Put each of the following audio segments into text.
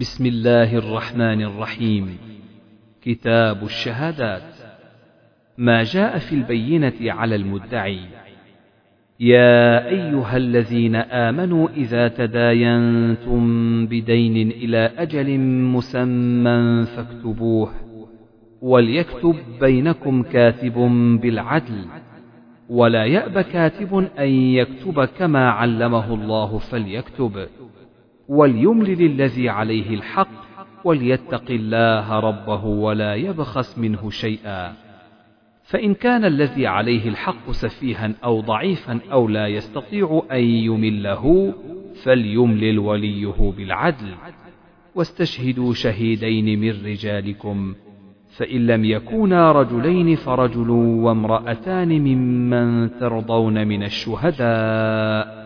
بسم الله الرحمن الرحيم. كتاب الشهادات. ما جاء في البينة على المدعي. يا أيها الذين آمنوا إذا تداينتم بدين إلى أجل مسمى فاكتبوه. وليكتب بينكم كاتب بالعدل. ولا يأب كاتب أن يكتب كما علمه الله فليكتب. وليملل الذي عليه الحق وليتق الله ربه ولا يبخس منه شيئا. فإن كان الذي عليه الحق سفيها أو ضعيفا أو لا يستطيع أن يمله فليملل وليه بالعدل. واستشهدوا شهيدين من رجالكم فإن لم يكونا رجلين فرجل وامرأتان ممن ترضون من الشهداء.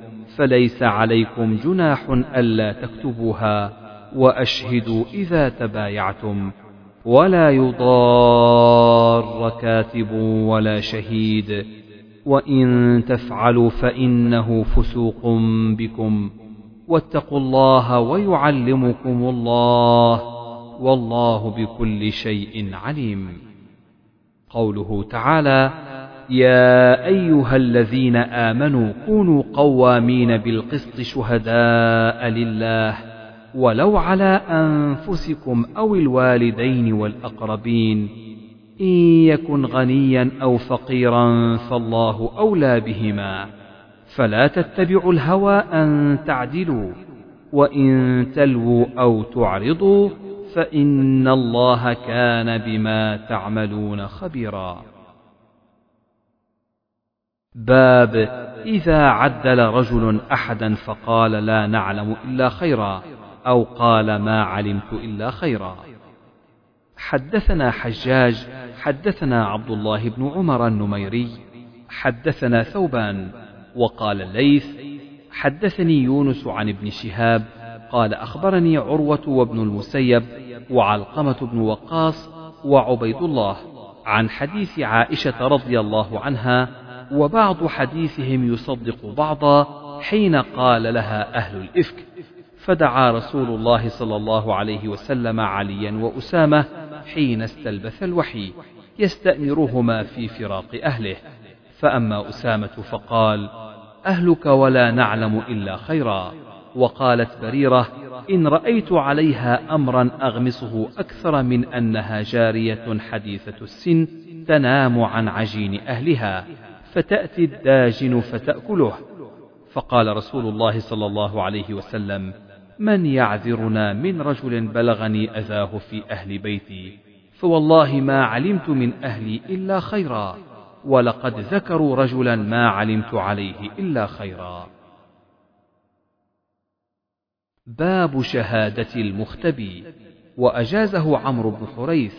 فليس عليكم جناح ألا تكتبوها وأشهدوا إذا تبايعتم. ولا يضار كاتب ولا شهيد. وإن تفعلوا فإنه فسوق بكم. واتقوا الله ويعلمكم الله والله بكل شيء عليم. قوله تعالى يا أيها الذين آمنوا كونوا قوامين بالقسط شهداء لله ولو على أنفسكم أو الوالدين والأقربين. إن يكن غنيا أو فقيرا فالله أولى بهما. فلا تتبعوا الهوى أن تعدلوا وإن تلووا أو تعرضوا فإن الله كان بما تعملون خبيرا. باب إذا عدل رجل أحدا فقال لا نعلم إلا خيرا أو قال ما علمت إلا خيرا. حدثنا حجاج حدثنا عبد الله بن عمر النميري حدثنا ثوبان وقال الليث حدثني يونس عن ابن شهاب قال أخبرني عروة وابن المسيب وعلقمة بن وقاص وعبيد الله عن حديث عائشة رضي الله عنها وبعض حديثهم يصدق بعضا حين قال لها أهل الإفك. فدعا رسول الله صلى الله عليه وسلم عليا وأسامة حين استلبث الوحي يستأمرهما في فراق أهله. فأما أسامة فقال أهلك ولا نعلم إلا خيرا. وقالت بريرة إن رأيت عليها أمرا أغمصه أكثر من أنها جارية حديثة السن تنام عن عجين أهلها. فتأتي الداجن فتأكله. فقال رسول الله صلى الله عليه وسلم من يعذرنا من رجل بلغني أذاه في أهل بيتي فوالله ما علمت من أهلي إلا خيرا ولقد ذكروا رجلا ما علمت عليه إلا خيرا. باب شهادة المختبي. وأجازه عمرو بن حريث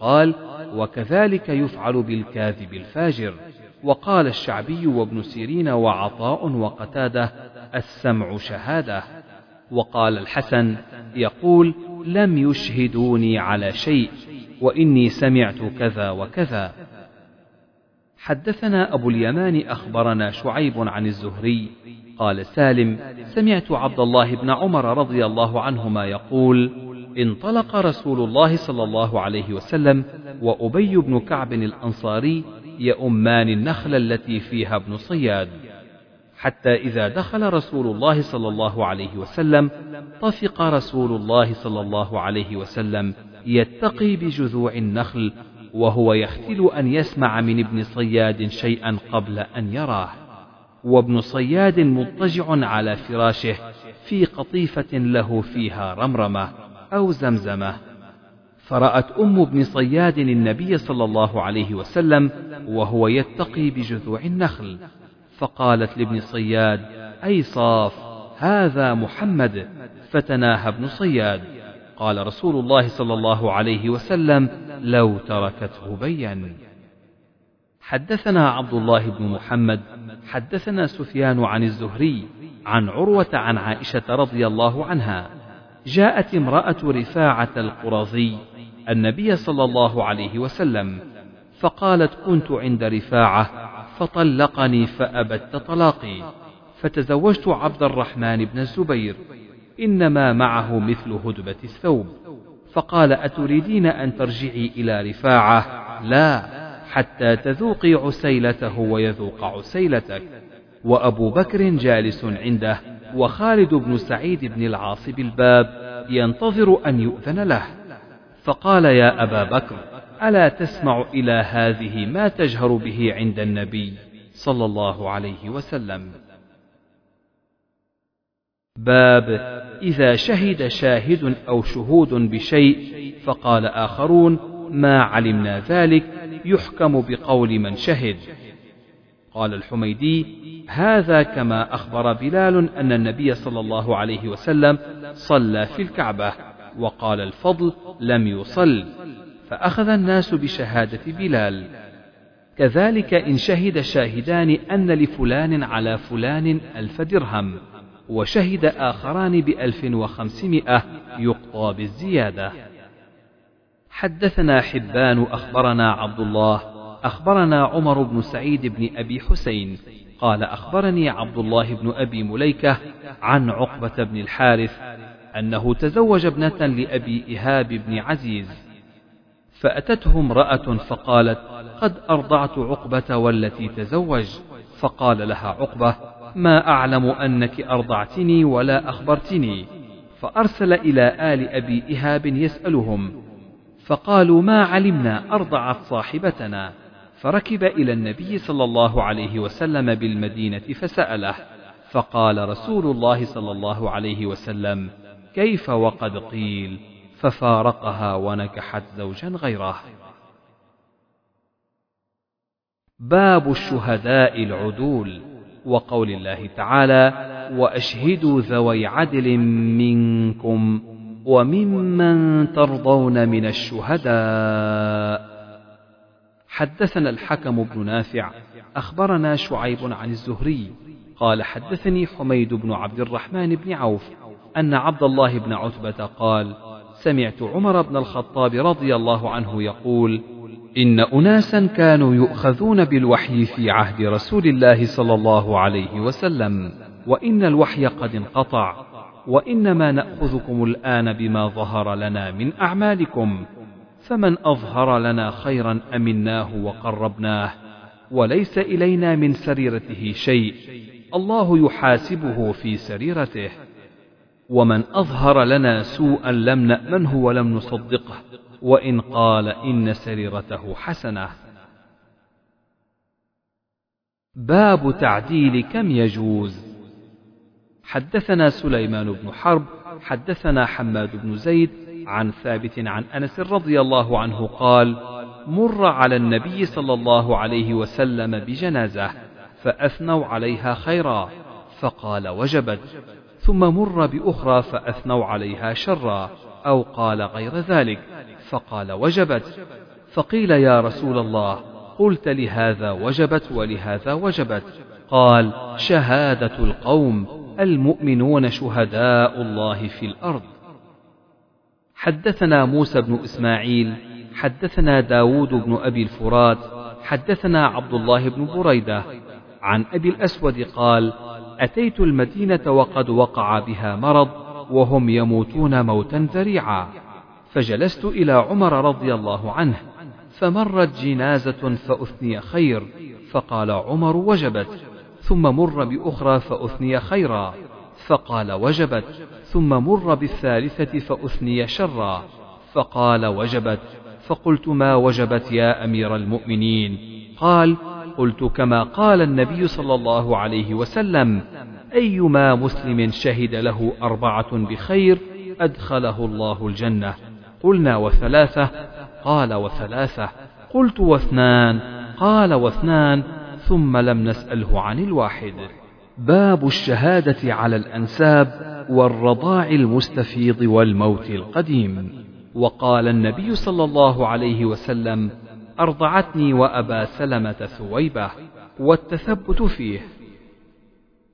قال وكذلك يفعل بالكاذب الفاجر. وقال الشعبي وابن سيرين وعطاء وقتاده السمع شهاده. وقال الحسن يقول لم يشهدوني على شيء وإني سمعت كذا وكذا. حدثنا أبو اليمان أخبرنا شعيب عن الزهري قال سالم سمعت عبد الله بن عمر رضي الله عنهما يقول انطلق رسول الله صلى الله عليه وسلم وأبي بن كعب الأنصاري يؤمان النخل التي فيها ابن صياد. حتى إذا دخل رسول الله صلى الله عليه وسلم طفق رسول الله صلى الله عليه وسلم يتقي بجذوع النخل وهو يختل أن يسمع من ابن صياد شيئا قبل أن يراه. وابن صياد مضطجع على فراشه في قطيفة له فيها رمرمة أو زمزمة. فرأت أم ابن صياد النبي صلى الله عليه وسلم وهو يتقي بجذوع النخل فقالت لابن صياد أي صاف هذا محمد فتناهى ابن صياد. قال رسول الله صلى الله عليه وسلم لو تركته بين حدثنا عبد الله بن محمد حدثنا سفيان عن الزهري عن عروة عن عائشة رضي الله عنها. جاءت امرأة رفاعة القرظي النبي صلى الله عليه وسلم فقالت كنت عند رفاعة فطلقني فأبت طلاقي فتزوجت عبد الرحمن بن الزبير إنما معه مثل هدبة الثوب. فقال أتريدين أن ترجعي إلى رفاعة؟ لا حتى تذوقي عسيلته ويذوق عسيلتك. وأبو بكر جالس عنده وخالد بن سعيد بن العاص بالباب ينتظر أن يؤذن له. فقال يا أبا بكر ألا تسمع إلى هذه ما تجهر به عند النبي صلى الله عليه وسلم؟ باب إذا شهد شاهد أو شهود بشيء فقال آخرون ما علمنا ذلك يحكم بقول من شهد. قال الحميدي هذا كما أخبر بلال أن النبي صلى الله عليه وسلم صلى في الكعبة. وقال الفضل لم يصل فأخذ الناس بشهادة بلال. كذلك إن شهد شاهدان أن لفلان على فلان ألف درهم وشهد آخران بألف وخمسمائة يقضى بالزيادة. حدثنا حبان أخبرنا عبد الله أخبرنا عمر بن سعيد بن أبي حسين قال أخبرني عبد الله بن أبي مليكة عن عقبة بن الحارث أنه تزوج ابنة لأبي إهاب بن عزيز فأتته امرأة فقالت قد أرضعت عقبة والتي تزوج. فقال لها عقبة ما أعلم أنك أرضعتني ولا أخبرتني. فأرسل إلى آل أبي إهاب يسألهم فقالوا ما علمنا أرضعت صاحبتنا. فركب إلى النبي صلى الله عليه وسلم بالمدينة فسأله فقال رسول الله صلى الله عليه وسلم كيف وقد قيل ففارقها ونكحت زوجا غيره. باب الشهداء العدول وقول الله تعالى وأشهدوا ذوي عدل منكم وممن ترضون من الشهداء. حدثنا الحكم بن نافع أخبرنا شعيب عن الزهري قال حدثني حميد بن عبد الرحمن بن عوف أن عبد الله بن عتبة قال سمعت عمر بن الخطاب رضي الله عنه يقول إن أناسا كانوا يؤخذون بالوحي في عهد رسول الله صلى الله عليه وسلم وإن الوحي قد انقطع وإنما نأخذكم الآن بما ظهر لنا من أعمالكم فمن أظهر لنا خيرا أمناه وقربناه وليس إلينا من سريرته شيء الله يحاسبه في سريرته. ومن أظهر لنا سوءا لم نأمنه ولم نصدقه وإن قال إن سريرته حسنة. باب تعديل كم يجوز. حدثنا سليمان بن حرب حدثنا حماد بن زيد عن ثابت عن أنس رضي الله عنه قال مر على النبي صلى الله عليه وسلم بجنازة فأثنوا عليها خيرا فقال وجبت ثم مر بأخرى فأثنوا عليها شرا أو قال غير ذلك فقال وجبت. فقيل يا رسول الله قلت لهذا وجبت ولهذا وجبت. قال شهادة القوم المؤمنون شهداء الله في الأرض. حدثنا موسى بن إسماعيل حدثنا داود بن أبي الفرات حدثنا عبد الله بن بريدة. عن أبي الأسود قال أتيت المدينة وقد وقع بها مرض وهم يموتون موتا ذريعا. فجلست إلى عمر رضي الله عنه فمرت جنازة فأثني خير فقال عمر وجبت ثم مر بأخرى فأثني خيرا فقال وجبت ثم مر بالثالثة فأثني شرا فقال وجبت فقلت ما وجبت يا أمير المؤمنين؟ قال قلت كما قال النبي صلى الله عليه وسلم أيما مسلم شهد له أربعة بخير أدخله الله الجنة. قلنا وثلاثة قال وثلاثة. قلت واثنان قال واثنان ثم لم نسأله عن الواحد. باب الشهادة على الأنساب والرضاع المستفيض والموت القديم. وقال النبي صلى الله عليه وسلم أرضعتني وأبا سلمة ثويبة والتثبت فيه.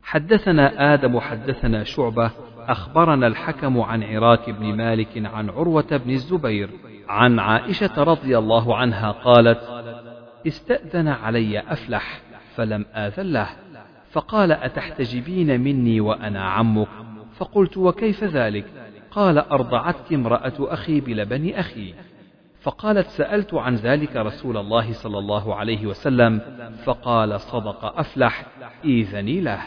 حدثنا آدم حدثنا شعبة أخبرنا الحكم عن عراك بن مالك عن عروة بن الزبير عن عائشة رضي الله عنها قالت استأذن علي أفلح فلم آذن له فقال أتحتجبين مني وأنا عمك؟ فقلت وكيف ذلك؟ قال أرضعتك امرأة أخي بلبن أخي. فقالت سألت عن ذلك رسول الله صلى الله عليه وسلم فقال صدق أفلح إيذني له.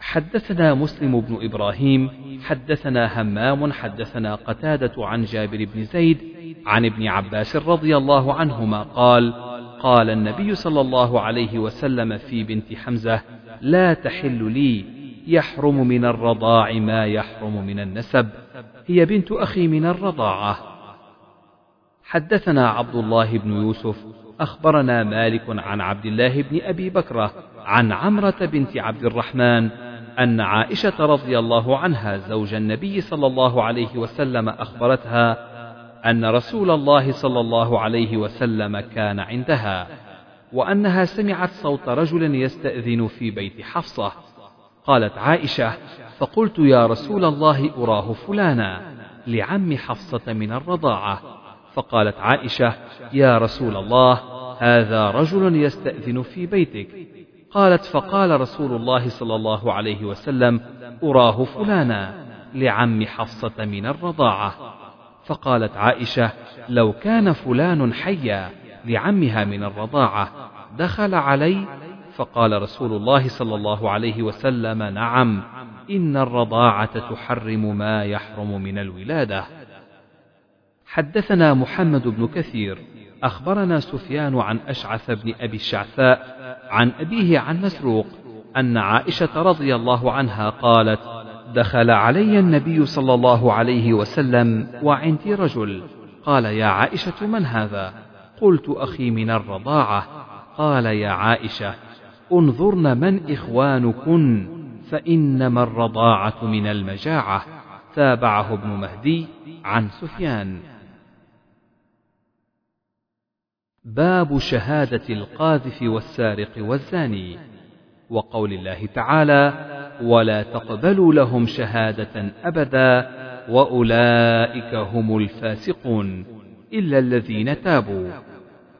حدثنا مسلم بن إبراهيم حدثنا همام حدثنا قتادة عن جابر بن زيد عن ابن عباس رضي الله عنهما قال قال النبي صلى الله عليه وسلم في بنت حمزة لا تحل لي يحرم من الرضاع ما يحرم من النسب هي بنت أخي من الرضاعة. حدثنا عبد الله بن يوسف أخبرنا مالك عن عبد الله بن أبي بكرة عن عمرة بنت عبد الرحمن أن عائشة رضي الله عنها زوج النبي صلى الله عليه وسلم أخبرتها أن رسول الله صلى الله عليه وسلم كان عندها وأنها سمعت صوت رجل يستأذن في بيت حفصة. قالت عائشة فقلت يا رسول الله أراه فلانا لعم حفصة من الرضاعة. فقالت عائشة يا رسول الله هذا رجل يستأذن في بيتك. قالت فقال رسول الله صلى الله عليه وسلم أراه فلانا لعم حفصة من الرضاعة. فقالت عائشة لو كان فلان حيا لعمها من الرضاعة دخل علي؟ فقال رسول الله صلى الله عليه وسلم نعم إن الرضاعة تحرم ما يحرم من الولادة. حدثنا محمد بن كثير أخبرنا سفيان عن أشعث بن أبي الشعثاء عن أبيه عن مسروق أن عائشة رضي الله عنها قالت دخل علي النبي صلى الله عليه وسلم وعندي رجل. قال يا عائشة من هذا؟ قلت أخي من الرضاعة. قال يا عائشة انظرن من إخوانكن فإنما الرضاعة من المجاعة. تابعه ابن مهدي عن سفيان. باب شهادة القاذف والسارق والزاني. وقول الله تعالى ولا تقبلوا لهم شهادة أبدا وأولئك هم الفاسقون إلا الذين تابوا.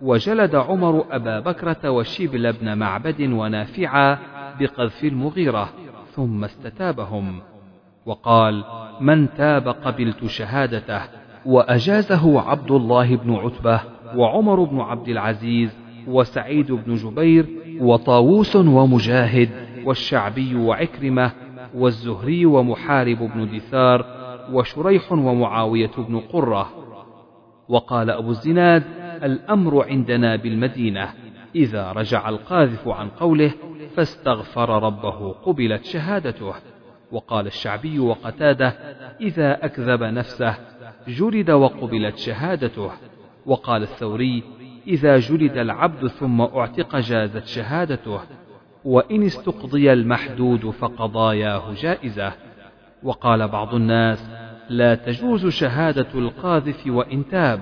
وجلد عمر أبا بكرة وشبل بن معبد ونافعا بقذف المغيرة ثم استتابهم. وقال من تاب قبلت شهادته وأجازه عبد الله بن عتبة وعمر بن عبد العزيز وسعيد بن جبير وطاووس ومجاهد والشعبي وعكرمة والزهري ومحارب بن دثار وشريح ومعاوية بن قرة. وقال أبو الزناد الأمر عندنا بالمدينة. إذا رجع القاذف عن قوله فاستغفر ربه قبلت شهادته. وقال الشعبي وقتاده إذا أكذب نفسه جلد وقبلت شهادته. وقال الثوري إذا جلد العبد ثم أعتق جازت شهادته وإن استقضي المحدود فقضاياه جائزة. وقال بعض الناس لا تجوز شهادة القاذف وإن تاب.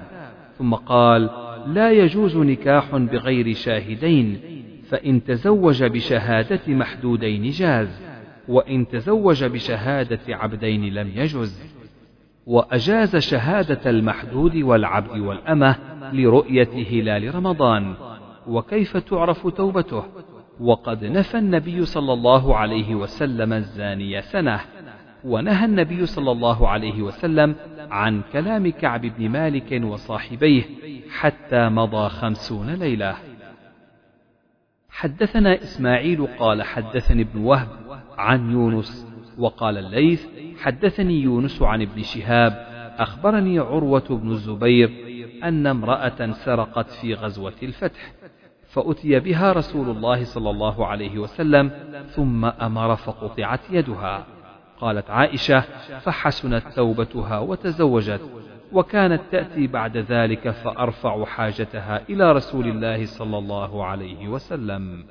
ثم قال لا يجوز نكاح بغير شاهدين فإن تزوج بشهادة محدودين جاز وإن تزوج بشهادة عبدين لم يجز. وأجاز شهادة المحدود والعبد والأمة لرؤية هلال رمضان. وكيف تعرف توبته؟ وقد نفى النبي صلى الله عليه وسلم الزاني سنة. ونهى النبي صلى الله عليه وسلم عن كلام كعب بن مالك وصاحبيه حتى مضى خمسون ليلة. حدثنا إسماعيل قال حدثني ابن وهب عن يونس وقال الليث حدثني يونس عن ابن شهاب أخبرني عروة بن الزبير أن امرأة سرقت في غزوة الفتح فأتي بها رسول الله صلى الله عليه وسلم ثم أمر فقطعت يدها. قالت عائشة فحسنت توبتها وتزوجت وكانت تأتي بعد ذلك فأرفع حاجتها إلى رسول الله صلى الله عليه وسلم.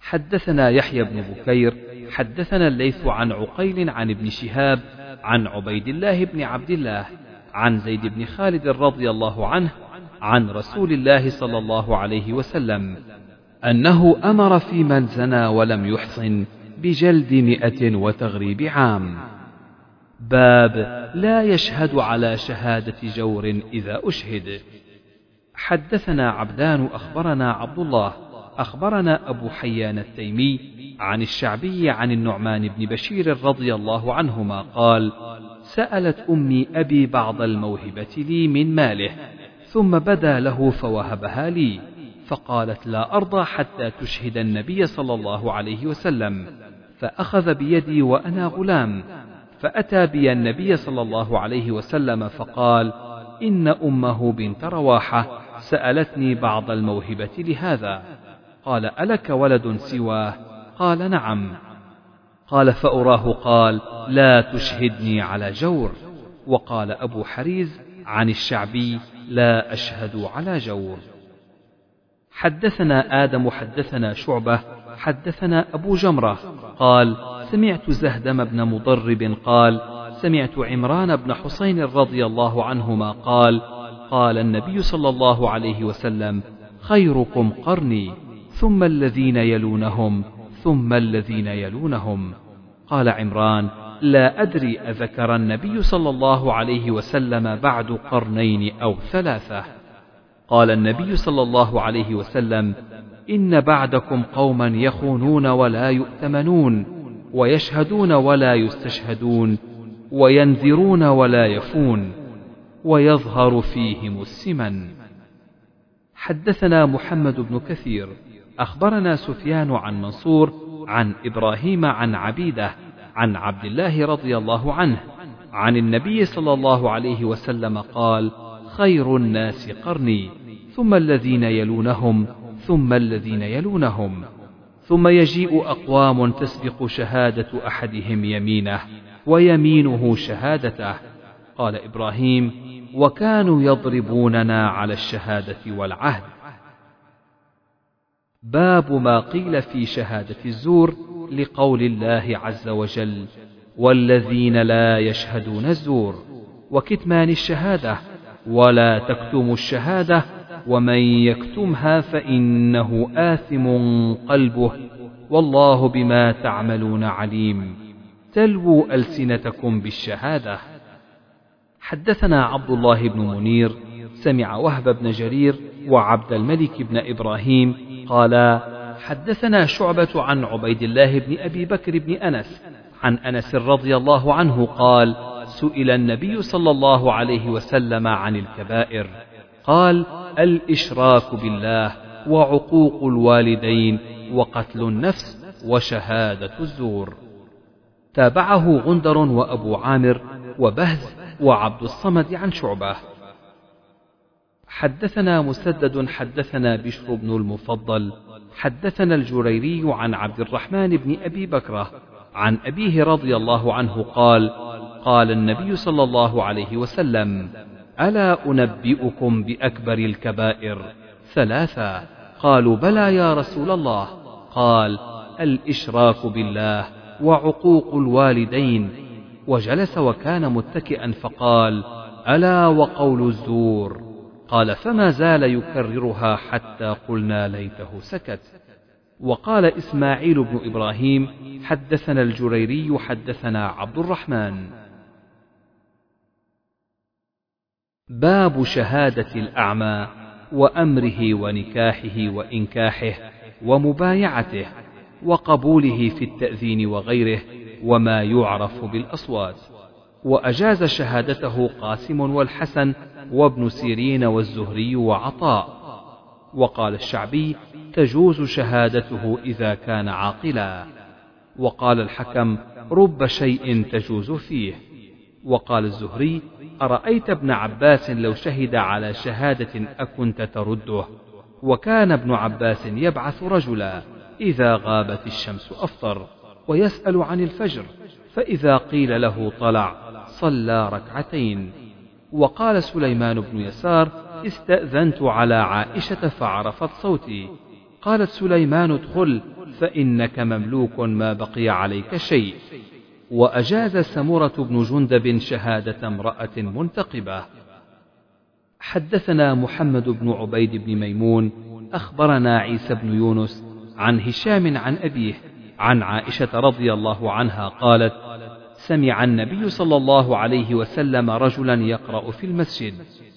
حدثنا يحيى بن بكير حدثنا الليث عن عقيل عن ابن شهاب عن عبيد الله بن عبد الله عن زيد بن خالد رضي الله عنه عن رسول الله صلى الله عليه وسلم أنه أمر في من زنى ولم يحصن بجلد مئة وتغريب عام. باب لا يشهد على شهادة جور إذا أشهد. حدثنا عبدان أخبرنا عبد الله أخبرنا أبو حيان التيمي عن الشعبي عن النعمان بن بشير رضي الله عنهما قال سألت أمي أبي بعض الموهبة لي من ماله ثم بدا له فوهبها لي فقالت لا أرضى حتى تشهد النبي صلى الله عليه وسلم فأخذ بيدي وأنا غلام فأتى بي النبي صلى الله عليه وسلم فقال إن أمه بنت رواحة سألتني بعض الموهبة لهذا. قال ألك ولد سواه؟ قال نعم. قال فأراه قال لا تشهدني على جور. وقال أبو حريز عن الشعبي لا أشهد على جور. حدثنا آدم حدثنا شعبة حدثنا أبو جمرة. قال سمعت زهدم بن مضرب قال سمعت عمران بن حسين رضي الله عنهما قال قال النبي صلى الله عليه وسلم خيركم قرني. ثم الذين يلونهم ثم الذين يلونهم. قال عمران لا أدري أذكر النبي صلى الله عليه وسلم بعد قرنين أو ثلاثة. قال النبي صلى الله عليه وسلم إن بعدكم قوما يخونون ولا يؤتمنون ويشهدون ولا يستشهدون وينذرون ولا يفون ويظهر فيهم السمن. حدثنا محمد بن كثير. أخبرنا سفيان عن منصور عن إبراهيم عن عبيدة عن عبد الله رضي الله عنه عن النبي صلى الله عليه وسلم قال خير الناس قرني ثم الذين يلونهم ثم الذين يلونهم ثم يجيء أقوام تسبق شهادة أحدهم يمينه ويمينه شهادته. قال إبراهيم وكانوا يضربوننا على الشهادة والعهد باب ما قيل في شهادة الزور لقول الله عز وجل والذين لا يشهدون الزور وكتمان الشهادة ولا تكتموا الشهادة ومن يكتمها فإنه آثم قلبه والله بما تعملون عليم. تلووا ألسنتكم بالشهادة. حدثنا عبد الله بن منير سمع وهب بن جرير وعبد الملك بن إبراهيم قالا حدثنا شعبة عن عبيد الله بن أبي بكر بن أنس عن أنس رضي الله عنه قال سئل النبي صلى الله عليه وسلم عن الكبائر قال الإشراك بالله وعقوق الوالدين وقتل النفس وشهادة الزور. تابعه غندر وأبو عامر وبهز وعبد الصمد عن شعبة. حدثنا مسدد حدثنا بشر بن المفضل حدثنا الجريري عن عبد الرحمن بن أبي بكرة عن أبيه رضي الله عنه قال قال النبي صلى الله عليه وسلم ألا أنبئكم بأكبر الكبائر ثلاثة؟ قالوا بلى يا رسول الله. قال الإشراك بالله وعقوق الوالدين. وجلس وكان متكئا فقال ألا وقول الزور. قال فما زال يكررها حتى قلنا ليته سكت. وقال إسماعيل بن إبراهيم حدثنا الجريري حدثنا عبد الرحمن. باب شهادة الأعمى وأمره ونكاحه وإنكاحه ومبايعته وقبوله في التأذين وغيره وما يعرف بالأصوات. وأجاز شهادته قاسم والحسن وابن سيرين والزهري وعطاء. وقال الشعبي تجوز شهادته إذا كان عاقلا. وقال الحكم رب شيء تجوز فيه. وقال الزهري أرأيت ابن عباس لو شهد على شهادة أكنت ترده؟ وكان ابن عباس يبعث رجلا. إذا غابت الشمس أفطر ويسأل عن الفجر فإذا قيل له طلع صلى ركعتين. وقال سليمان بن يسار استأذنت على عائشة فعرفت صوتي. قالت سليمان ادخل فإنك مملوك ما بقي عليك شيء. وأجاز سمرة بن جندب شهادة امرأة منتقبة. حدثنا محمد بن عبيد بن ميمون أخبرنا عيسى بن يونس عن هشام عن أبيه عن عائشة رضي الله عنها قالت سمع النبي صلى الله عليه وسلم رجلا يقرأ في المسجد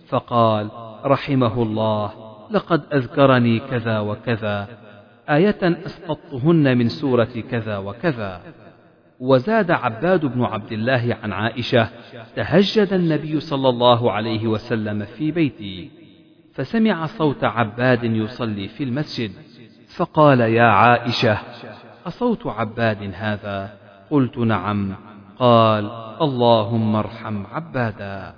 فقال رحمه الله لقد أذكرني كذا وكذا آية أسقطتهن من سورة كذا وكذا. وزاد عباد بن عبد الله عن عائشة تهجد النبي صلى الله عليه وسلم في بيتي. فسمع صوت عباد يصلي في المسجد فقال يا عائشة أصوت عباد هذا؟ قلت نعم. قال اللهم ارحم عبادا.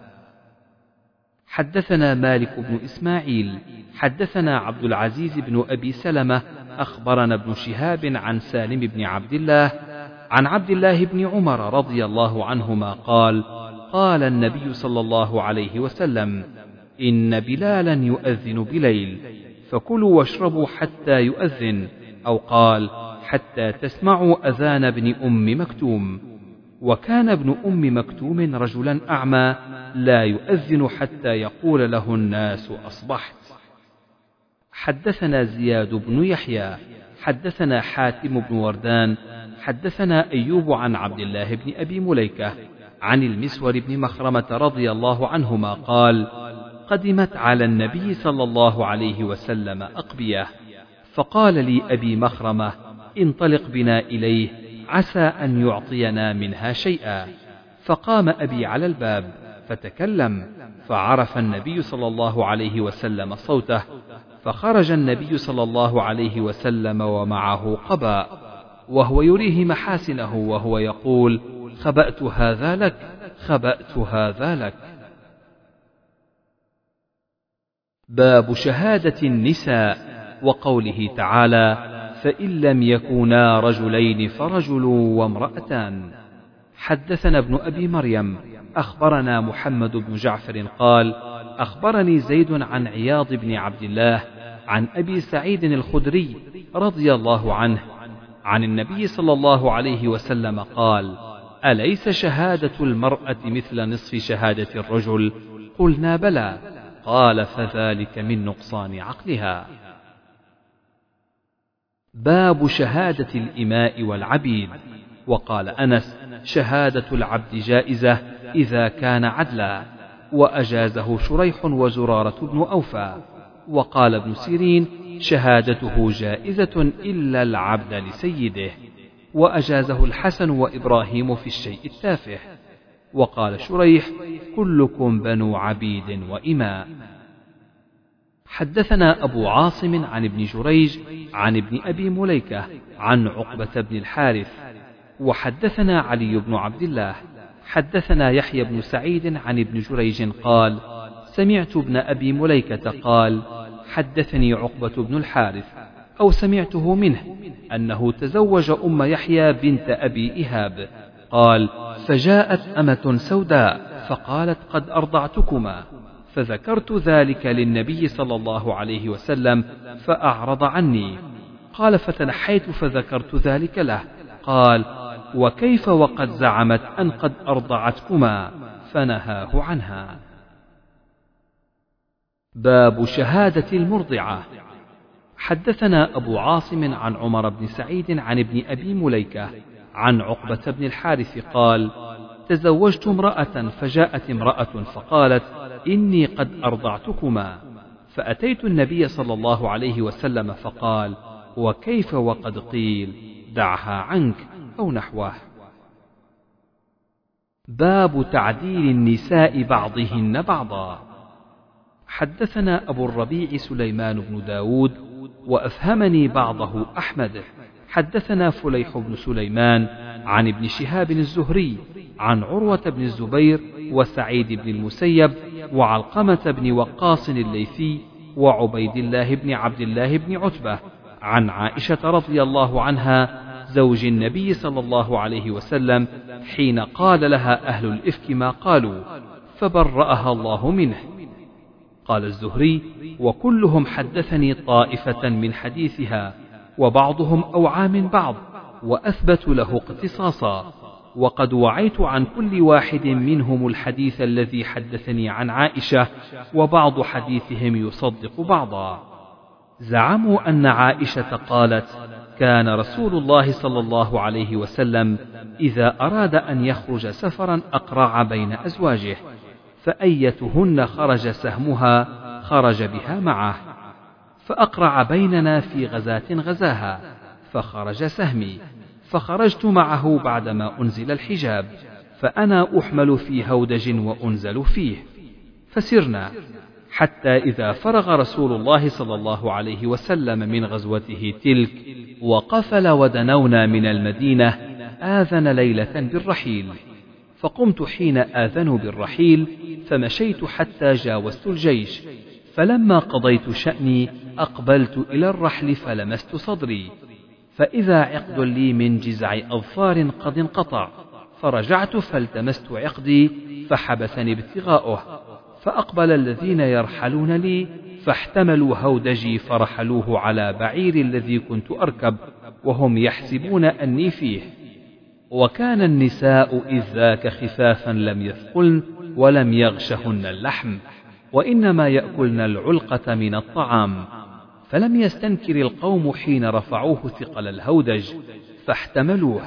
حدثنا مالك بن إسماعيل حدثنا عبد العزيز بن أبي سلمة أخبرنا ابن شهاب عن سالم بن عبد الله عن عبد الله بن عمر رضي الله عنهما قال قال النبي صلى الله عليه وسلم إن بلالا يؤذن بليل فكلوا واشربوا حتى يؤذن أو قال حتى تسمعوا أذان ابن أم مكتوم. وكان ابن أم مكتوم رجلا أعمى لا يؤذن حتى يقول له الناس أصبحت. حدثنا زياد بن يحيى حدثنا حاتم بن وردان حدثنا أيوب عن عبد الله بن أبي مليكة عن المسور بن مخرمة رضي الله عنهما قال قدمت على النبي صلى الله عليه وسلم أقبية فقال لي أبي مخرمة انطلق بنا إليه عسى أن يعطينا منها شيئا. فقام أبي على الباب فتكلم فعرف النبي صلى الله عليه وسلم صوته فخرج النبي صلى الله عليه وسلم ومعه قباء وهو يريه محاسنه وهو يقول خبأت هذا لك خبأت هذا لك. باب شهادة النساء وقوله تعالى فإن لم يكونا رجلين فرجل وامرأتان. حدثنا ابن أبي مريم أخبرنا محمد بن جعفر قال أخبرني زيد عن عياض بن عبد الله عن أبي سعيد الخدري رضي الله عنه عن النبي صلى الله عليه وسلم قال أليس شهادة المرأة مثل نصف شهادة الرجل؟ قلنا بلى. قال فذلك من نقصان عقلها. باب شهادة الإماء والعبيد. وقال أنس شهادة العبد جائزة إذا كان عدلا وأجازه شريح وزرارة بن أوفى. وقال ابن سيرين شهادته جائزة إلا العبد لسيده وأجازه الحسن وإبراهيم في الشيء التافه. وقال شريح كلكم بنو عبيد وإماء. حدثنا أبو عاصم عن ابن جريج عن ابن أبي مليكة عن عقبة بن الحارث وحدثنا علي بن عبد الله حدثنا يحيى بن سعيد عن ابن جريج قال سمعت ابن أبي مليكة قال حدثني عقبة بن الحارث أو سمعته منه أنه تزوج أم يحيى بنت أبي إهاب قال فجاءت أمة سوداء فقالت قد أرضعتكما. فذكرت ذلك للنبي صلى الله عليه وسلم فأعرض عني. قال فتنحيت فذكرت ذلك له. قال وكيف وقد زعمت أن قد أرضعتكما؟ فنهاه عنها. باب شهادة المرضعة. حدثنا أبو عاصم عن عمر بن سعيد عن ابن أبي مليكة عن عقبة بن الحارث قال تزوجت امرأة فجاءت امرأة فقالت إني قد أرضعتكما. فأتيت النبي صلى الله عليه وسلم فقال وكيف وقد قيل دعها عنك أو نحوه؟ باب تعديل النساء بعضهن بعضا. حدثنا أبو الربيع سليمان بن داود وأفهمني بعضه أحمد. حدثنا فليح بن سليمان عن ابن شهاب الزهري عن عروة بن الزبير وسعيد بن المسيب وعلقمة بن وقاص الليثي وعبيد الله بن عبد الله بن عتبة عن عائشة رضي الله عنها زوج النبي صلى الله عليه وسلم حين قال لها أهل الإفك ما قالوا فبرأها الله منه. قال الزهري وكلهم حدثني طائفة من حديثها وبعضهم أوعى من بعض وأثبت له اقتصاصا. وقد وعيت عن كل واحد منهم الحديث الذي حدثني عن عائشة وبعض حديثهم يصدق بعضا. زعموا أن عائشة قالت كان رسول الله صلى الله عليه وسلم إذا أراد أن يخرج سفرا أقرع بين أزواجه فأيتهن خرج سهمها خرج بها معه فأقرع بيننا في غزاة غزاها فخرج سهمي. فخرجت معه بعدما أنزل الحجاب فأنا أحمل في هودج وأنزل فيه. فسرنا حتى إذا فرغ رسول الله صلى الله عليه وسلم من غزوته تلك وقفل ودنونا من المدينة آذن ليلة بالرحيل. فقمت حين آذنوا بالرحيل فمشيت حتى جاوزت الجيش. فلما قضيت شأني أقبلت إلى الرحل فلمست صدري. فإذا عقد لي من جزع أظفار قد انقطع فرجعت فالتمست عقدي فحبسني ابتغاؤه فأقبل الذين يرحلون لي فاحتملوا هودجي فرحلوه على بعير الذي كنت أركب وهم يحسبون أني فيه. وكان النساء إذ ذاك خفافا لم يثقلن ولم يغشهن اللحم وإنما يأكلن العلقة من الطعام. فلم يستنكر القوم حين رفعوه ثقل الهودج فاحتملوه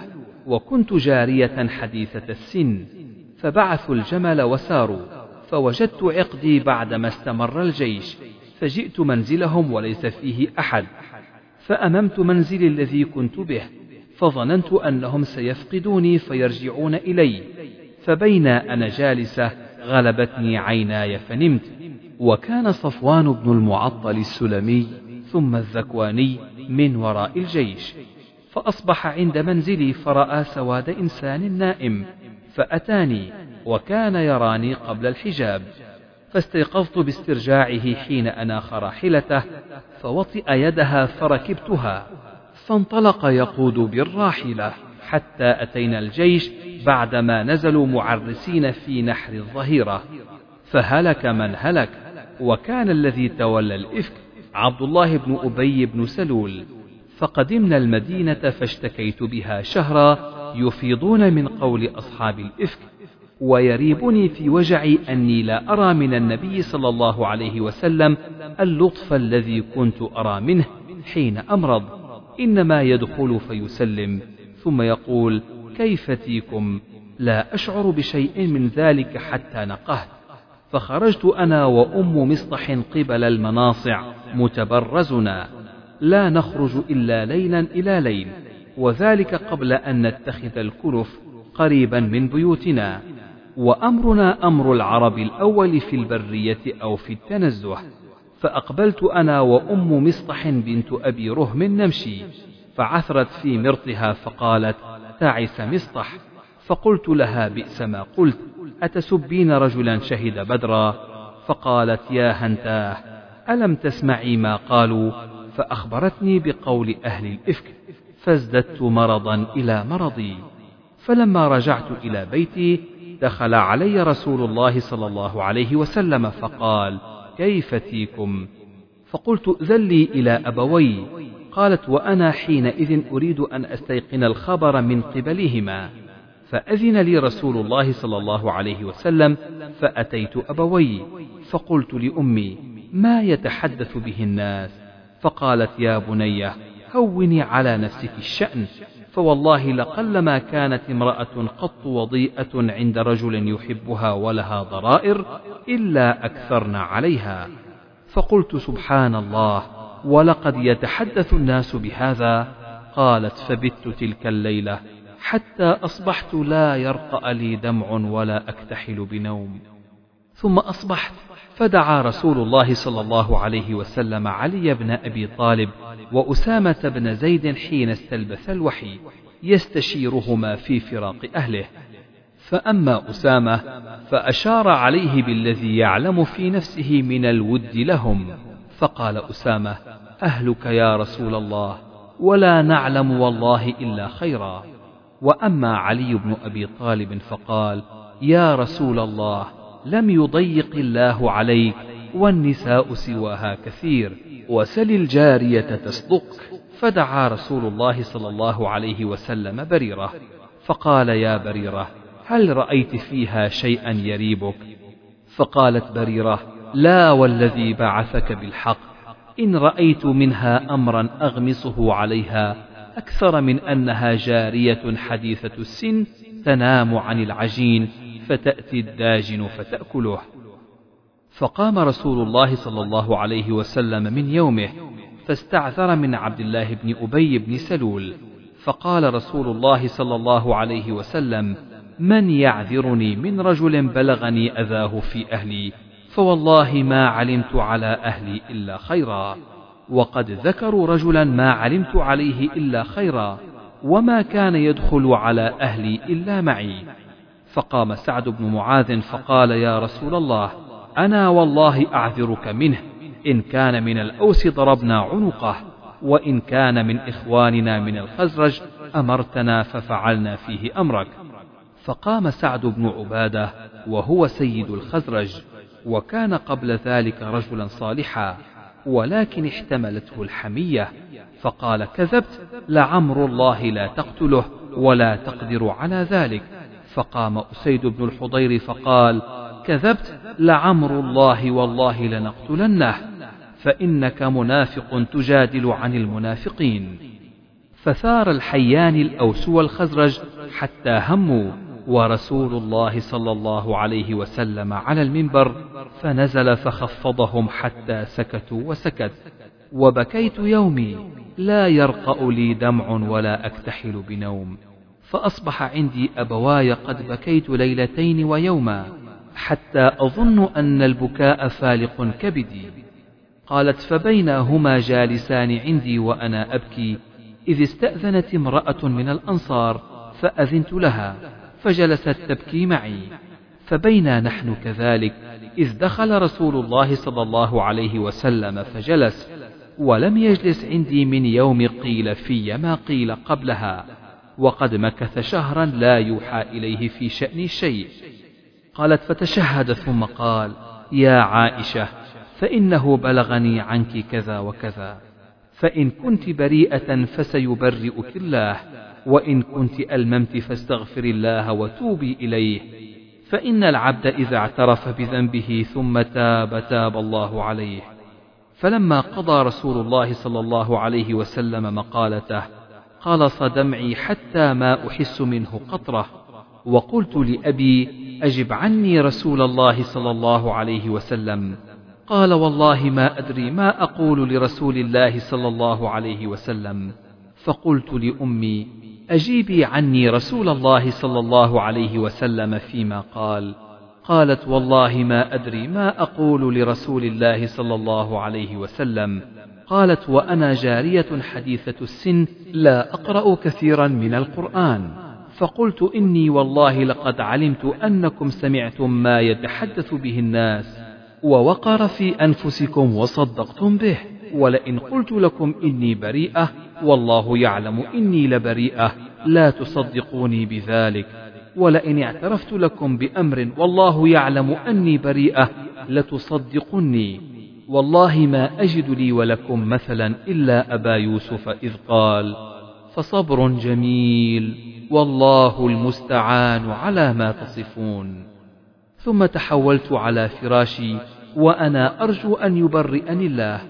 وكنت جارية حديثة السن فبعثوا الجمل وساروا فوجدت عقدي بعدما استمر الجيش فجئت منزلهم وليس فيه أحد فأممت منزلي الذي كنت به فظننت أنهم سيفقدوني فيرجعون إلي فبين أنا جالسة غلبتني عيناي فنمت وكان صفوان بن المعطل السلمي ثم الذكواني من وراء الجيش فأصبح عند منزلي فرأى سواد إنسان نائم فأتاني وكان يراني قبل الحجاب فاستيقظت باسترجاعه حين أناخ راحلته فوطئ يدها فركبتها فانطلق يقود بالراحلة حتى أتينا الجيش بعدما نزلوا معرسين في نحر الظهيرة فهلك من هلك وكان الذي تولى الإفك عبد الله بن أبي بن سلول فقدمنا المدينة فاشتكيت بها شهرا يفيضون من قول أصحاب الإفك ويريبني في وجعي أني لا أرى من النبي صلى الله عليه وسلم اللطف الذي كنت أرى منه حين أمرض إنما يدخل فيسلم ثم يقول كيف تيكم لا أشعر بشيء من ذلك حتى نقهت. فخرجت أنا وأم مصطح قبل المناصع متبرزنا. لا نخرج إلا ليلا إلى ليل وذلك قبل أن نتخذ الكلف قريبا من بيوتنا. وأمرنا أمر العرب الأول في البرية أو في التنزه فأقبلت أنا وأم مصطح بنت أبي رهم نمشي فعثرت في مرطها فقالت تعس مصطح. فقلت لها بئس ما قلت. أتسبين رجلا شهد بدرا؟ فقالت يا هنتاه ألم تسمعي ما قالوا؟ فأخبرتني بقول أهل الإفك فازددت مرضا إلى مرضي. فلما رجعت إلى بيتي دخل علي رسول الله صلى الله عليه وسلم فقال كيف تيكم فقلت ذلي إلى أبوي. قالت وأنا حينئذ أريد أن أستيقن الخبر من قبلهما. فأذن لي رسول الله صلى الله عليه وسلم فأتيت أبوي فقلت لأمي ما يتحدث به الناس؟ فقالت يا بني هوني على نفسك الشأن فوالله لقلما كانت امرأة قط وضيئة عند رجل يحبها ولها ضرائر إلا أكثرن عليها. فقلت سبحان الله ولقد يتحدث الناس بهذا؟ قالت فبت تلك الليلة. حتى أصبحت لا يرقأ لي دمع ولا أكتحل بنوم. ثم أصبحت فدعا رسول الله صلى الله عليه وسلم علي بن أبي طالب وأسامة بن زيد حين استلبث الوحي يستشيرهما في فراق أهله. فأما أسامة فأشار عليه بالذي يعلم في نفسه من الود لهم. فقال أسامة أهلك يا رسول الله ولا نعلم والله إلا خيرا. وأما علي بن أبي طالب فقال يا رسول الله لم يضيق الله عليك والنساء سواها كثير وسل الجارية تصدق. فدعا رسول الله صلى الله عليه وسلم بريرة فقال يا بريرة هل رأيت فيها شيئا يريبك؟ فقالت بريرة لا والذي بعثك بالحق إن رأيت منها أمرا أغمصه عليها أكثر من أنها جارية حديثة السن تنام عن العجين فتأتي الداجن فتأكله. فقام رسول الله صلى الله عليه وسلم من يومه فاستعذر من عبد الله بن أبي بن سلول. فقال رسول الله صلى الله عليه وسلم من يعذرني من رجل بلغني أذاه في أهلي؟ فوالله ما علمت على أهلي إلا خيرا. وقد ذكروا رجلا ما علمت عليه إلا خيرا وما كان يدخل على أهلي إلا معي. فقام سعد بن معاذ فقال يا رسول الله أنا والله أعذرك منه إن كان من الأوس ضربنا عنقه وإن كان من إخواننا من الخزرج أمرتنا ففعلنا فيه أمرك. فقام سعد بن عبادة وهو سيد الخزرج وكان قبل ذلك رجلا صالحا. ولكن احتملته الحمية فقال كذبت لعمر الله لا تقتله ولا تقدر على ذلك. فقام أسيد بن الحضير فقال كذبت لعمر الله والله لنقتلنه فإنك منافق تجادل عن المنافقين. فثار الحيان الأوس والخزرج حتى هموا. ورسول الله صلى الله عليه وسلم على المنبر فنزل فخفضهم حتى سكتوا وسكت. وبكيت يومي لا يرقأ لي دمع ولا أكتحل بنوم. فأصبح عندي أبواي قد بكيت ليلتين ويوما حتى أظن أن البكاء فالق كبدي. قالت فبينا هما جالسان عندي وأنا أبكي. إذ استأذنت امرأة من الأنصار فأذنت لها. فجلست تبكي معي. فبينا نحن كذلك إذ دخل رسول الله صلى الله عليه وسلم فجلس ولم يجلس عندي من يوم قيل في ما قيل قبلها وقد مكث شهرا لا يوحى إليه في شأن شيء قالت فتشهد ثم قال يا عائشة فإنه بلغني عنك كذا وكذا فإن كنت بريئة فسيبرئك الله وإن كنت ألممت فاستغفر الله وتوبي إليه. فإن العبد إذا اعترف بذنبه ثم تاب تاب الله عليه. فلما قضى رسول الله صلى الله عليه وسلم مقالته قلص دمعي حتى ما أحس منه قطرة. وقلت لأبي أجب عني رسول الله صلى الله عليه وسلم. قال والله ما أدري ما أقول لرسول الله صلى الله عليه وسلم. فقلت لأمي أجيبي عني رسول الله صلى الله عليه وسلم فيما قال. قالت والله ما أدري ما أقول لرسول الله صلى الله عليه وسلم. قالت وأنا جارية حديثة السن لا أقرأ كثيرا من القرآن. فقلت إني والله لقد علمت أنكم سمعتم ما يتحدث به الناس. ووقر في أنفسكم وصدقتم به. ولئن قلت لكم إني بريئة والله يعلم إني لبريئة. لا تصدقوني بذلك. ولئن اعترفت لكم بأمر والله يعلم أني بريئة لتصدقني. والله ما أجد لي ولكم مثلا إلا أبا يوسف إذ قال فصبر جميل والله المستعان على ما تصفون. ثم تحولت على فراشي وأنا أرجو أن يبرئني الله.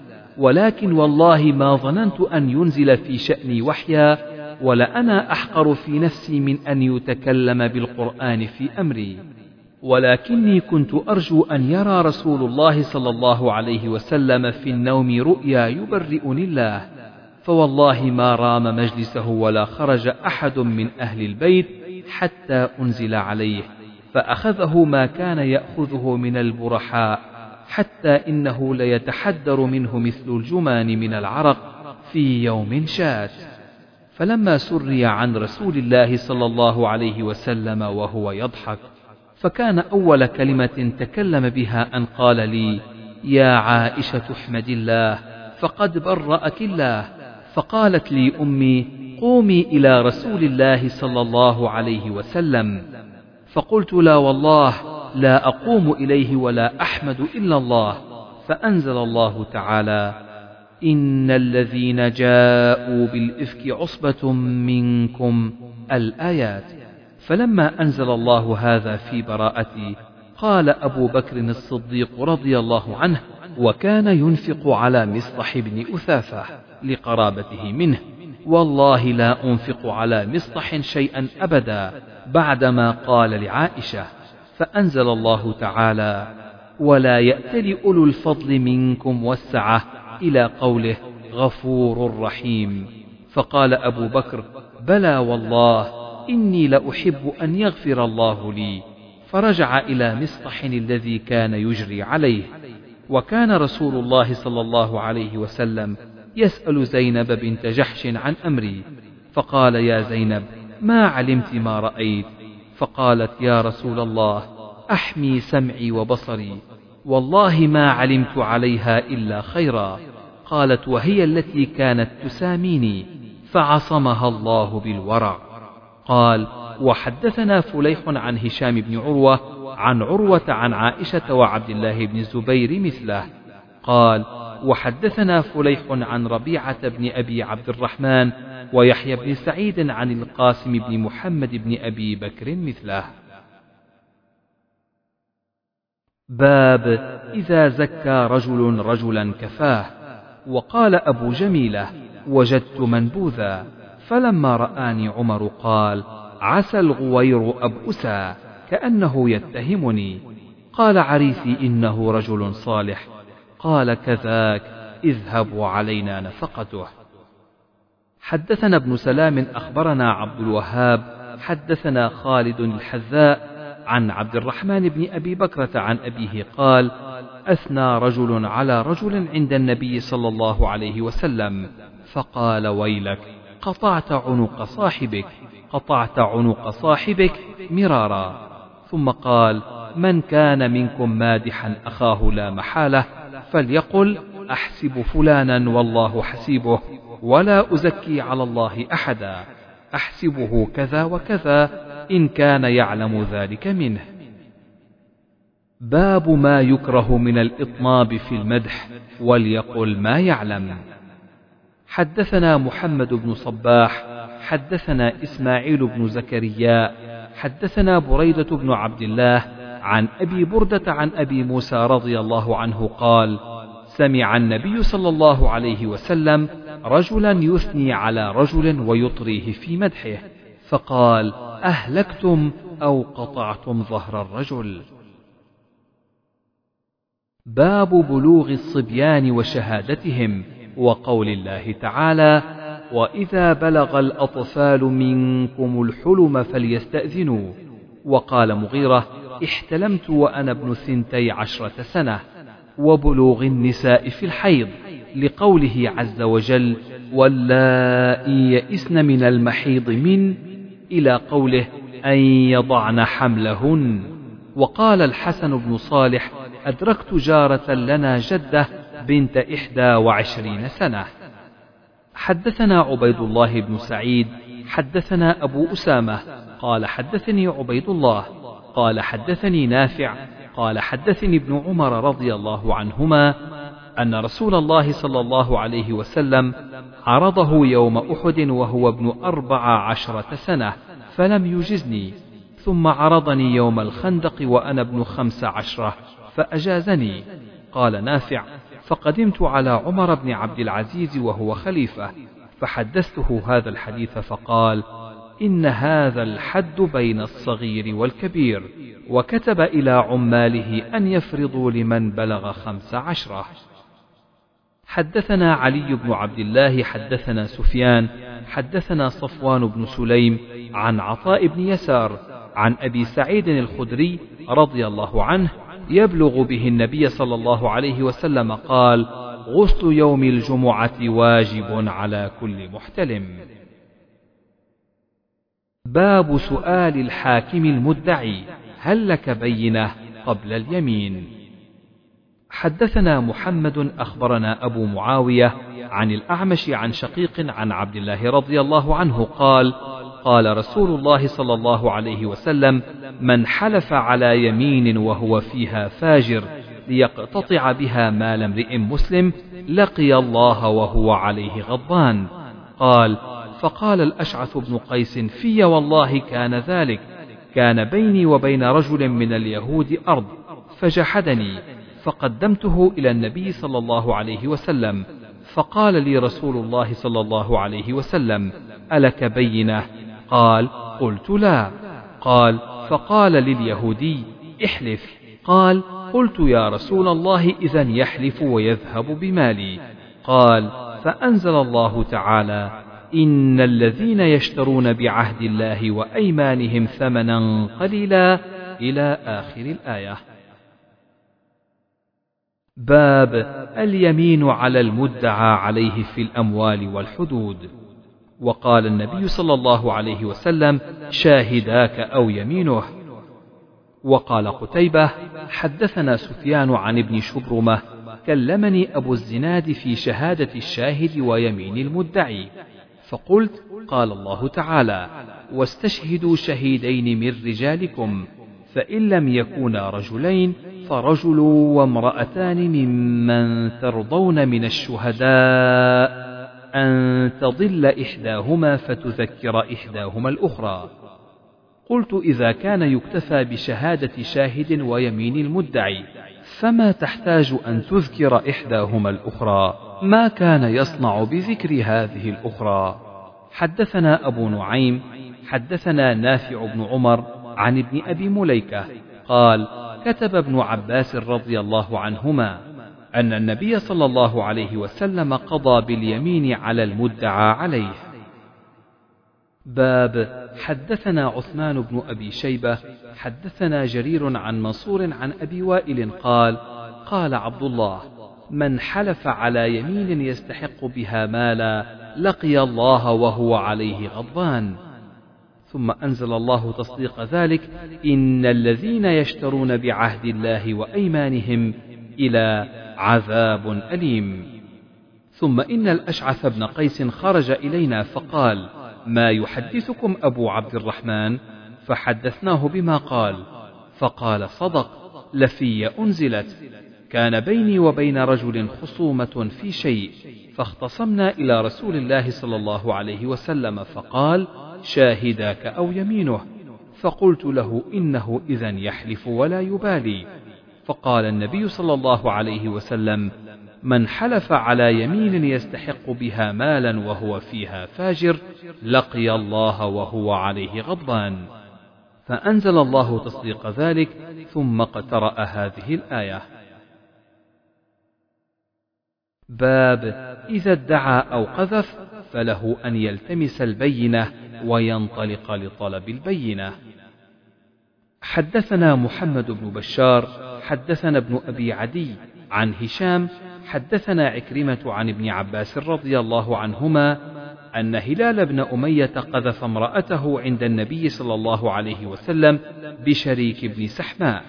ولكن والله ما ظننت أن ينزل في شأني وحيا ولأنا أحقر في نفسي من أن يتكلم بالقرآن في أمري. ولكني كنت أرجو أن يرى رسول الله صلى الله عليه وسلم في النوم رؤيا يبرئني الله. فوالله ما رام مجلسه ولا خرج أحد من أهل البيت حتى أنزل عليه فأخذه ما كان يأخذه من البرحاء. حتى إنه ليتحدر منه مثل الجمان من العرق في يوم شات. فلما سري عن رسول الله صلى الله عليه وسلم وهو يضحك فكان أول كلمة تكلم بها أن قال لي يا عائشة احمد الله فقد برأك الله. فقالت لي أمي قومي إلى رسول الله صلى الله عليه وسلم. فقلت لا والله لا أقوم إليه ولا أحمد إلا الله فأنزل الله تعالى إن الذين جاءوا بالإفك عصبة منكم الآيات. فلما أنزل الله هذا في براءتي قال أبو بكر الصديق رضي الله عنه وكان ينفق على مصطح بن أثافة لقرابته منه. والله لا أنفق على مصطح شيئا أبدا بعدما قال لعائشة فأنزل الله تعالى ولا يأتل أولو الفضل منكم والسعة إلى قوله غفور رحيم. فقال أبو بكر بلى والله إني لأحب أن يغفر الله لي. فرجع إلى مصطح الذي كان يجري عليه. وكان رسول الله صلى الله عليه وسلم يسأل زينب بنت جحش عن أمري. فقال يا زينب ما علمت ما رأيت؟ فقالت يا رسول الله أحمي سمعي وبصري والله ما علمت عليها إلا خيرا. قالت وهي التي كانت تساميني فعصمها الله بالورع. قال وحدثنا فليح عن هشام بن عروة عن عروة عن عائشة وعبد الله بن الزبير مثله. قال وحدثنا فليح عن ربيعة بن أبي عبد الرحمن ويحيى بن سعيد عن القاسم بن محمد بن أبي بكر مثله. باب إذا زكى رجل رجلا كفاه. وقال أبو جميلة وجدت منبوذا. فلما رآني عمر قال عسى الغوير أبؤسا كأنه يتهمني. قال عريسي إنه رجل صالح. قال كذاك اذهب وعلينا نفقته. حدثنا ابن سلام أخبرنا عبد الوهاب حدثنا خالد الحذاء عن عبد الرحمن بن أبي بكرة عن أبيه قال أثنى رجل على رجل عند النبي صلى الله عليه وسلم فقال ويلك قطعت عنق صاحبك قطعت عنق صاحبك مرارا. ثم قال من كان منكم مادحا أخاه لا محالة فليقل أحسب فلانا والله حسيبه ولا أزكي على الله أحدا أحسبه كذا وكذا إن كان يعلم ذلك منه. باب ما يكره من الإطناب في المدح وليقل ما يعلم. حدثنا محمد بن صباح حدثنا إسماعيل بن زكريا حدثنا بريدة بن عبد الله عن أبي بردة عن أبي موسى رضي الله عنه قال سمع النبي صلى الله عليه وسلم رجلا يثني على رجل ويطريه في مدحه فقال أهلكتم أو قطعتم ظهر الرجل؟ باب بلوغ الصبيان وشهادتهم وقول الله تعالى وإذا بلغ الأطفال منكم الحلم فليستأذنوا. وقال مغيرة احتلمت وأنا ابن ثنتي عشرة سنة وبلوغ النساء في الحيض لقوله عز وجل واللائي يئسن من المحيض من إلى قوله أن يضعن حملهن وقال الحسن بن صالح أدركت جارة لنا جدة بنت إحدى وعشرين سنة حدثنا عبيد الله بن سعيد حدثنا أبو أسامة قال حدثني عبيد الله قال حدثني نافع قال حدثني ابن عمر رضي الله عنهما أن رسول الله صلى الله عليه وسلم عرضه يوم أحد وهو ابن أربع عشرة سنة فلم يجزني ثم عرضني يوم الخندق وأنا ابن خمس عشرة فأجازني. قال نافع فقدمت على عمر بن عبد العزيز وهو خليفة فحدثته هذا الحديث فقال إن هذا الحد بين الصغير والكبير وكتب إلى عماله أن يفرضوا لمن بلغ خمس عشرة. حدثنا علي بن عبد الله حدثنا سفيان حدثنا صفوان بن سليم عن عطاء بن يسار عن أبي سعيد الخدري رضي الله عنه يبلغ به النبي صلى الله عليه وسلم قال غسل يوم الجمعة واجب على كل محتلم. باب سؤال الحاكم المدعي هل لك بينة قبل اليمين؟ حدثنا محمد أخبرنا أبو معاوية عن الأعمش عن شقيق عن عبد الله رضي الله عنه قال قال رسول الله صلى الله عليه وسلم من حلف على يمين وهو فيها فاجر ليقتطع بها مال امرئ مسلم لقي الله وهو عليه غضبان قال فقال الأشعث بن قيس في والله كان ذلك كان بيني وبين رجل من اليهود أرض فجحدني فقدمته إلى النبي صلى الله عليه وسلم فقال لي رسول الله صلى الله عليه وسلم ألك بينة؟ قال قلت لا. قال فقال لليهودي احلف. قال قلت يا رسول الله إذا يحلف ويذهب بمالي. قال فأنزل الله تعالى إن الذين يشترون بعهد الله وأيمانهم ثمنا قليلا إلى آخر الآية. باب اليمين على المدعى عليه في الأموال والحدود. وقال النبي صلى الله عليه وسلم شاهداك أو يمينه. وقال قتيبة حدثنا سفيان عن ابن شبرمة كلمني أبو الزناد في شهادة الشاهد ويمين المدعي. فقلت قال الله تعالى واستشهدوا شهيدين من رجالكم فإن لم يكونا رجلين فرجل وامرأتان ممن ترضون من الشهداء أن تضل إحداهما فتذكر إحداهما الأخرى. قلت إذا كان يكتفى بشهادة شاهد ويمين المدعي فما تحتاج أن تذكر إحداهما الأخرى. ما كان يصنع بذكر هذه الأخرى. حدثنا أبو نعيم حدثنا نافع بن عمر عن ابن أبي مليكة قال كتب ابن عباس رضي الله عنهما أن النبي صلى الله عليه وسلم قضى باليمين على المدعى عليه. باب حدثنا عثمان بن أبي شيبة حدثنا جرير عن منصور عن أبي وائل قال قال عبد الله من حلف على يمين يستحق بها مالا لقي الله وهو عليه غضبان. ثم أنزل الله تصديق ذلك إن الذين يشترون بعهد الله وأيمانهم إلى عذاب أليم. ثم إن الأشعث بن قيس خرج إلينا فقال ما يحدثكم أبو عبد الرحمن؟ فحدثناه بما قال. فقال صدق لفي أنزلت. كان بيني وبين رجل خصومة في شيء فاختصمنا إلى رسول الله صلى الله عليه وسلم فقال شاهداك أو يمينه. فقلت له إنه إذا يحلف ولا يبالي. فقال النبي صلى الله عليه وسلم من حلف على يمين يستحق بها مالا وهو فيها فاجر لقي الله وهو عليه غضبان. فأنزل الله تصديق ذلك ثم قترأ هذه الآية. باب إذا ادعى أو قذف فله أن يلتمس البينة وينطلق لطلب البينة. حدثنا محمد بن بشار حدثنا ابن أبي عدي عن هشام حدثنا عكرمة عن ابن عباس رضي الله عنهما أن هلال بن أمية قذف امرأته عند النبي صلى الله عليه وسلم بشريك بن سحماء.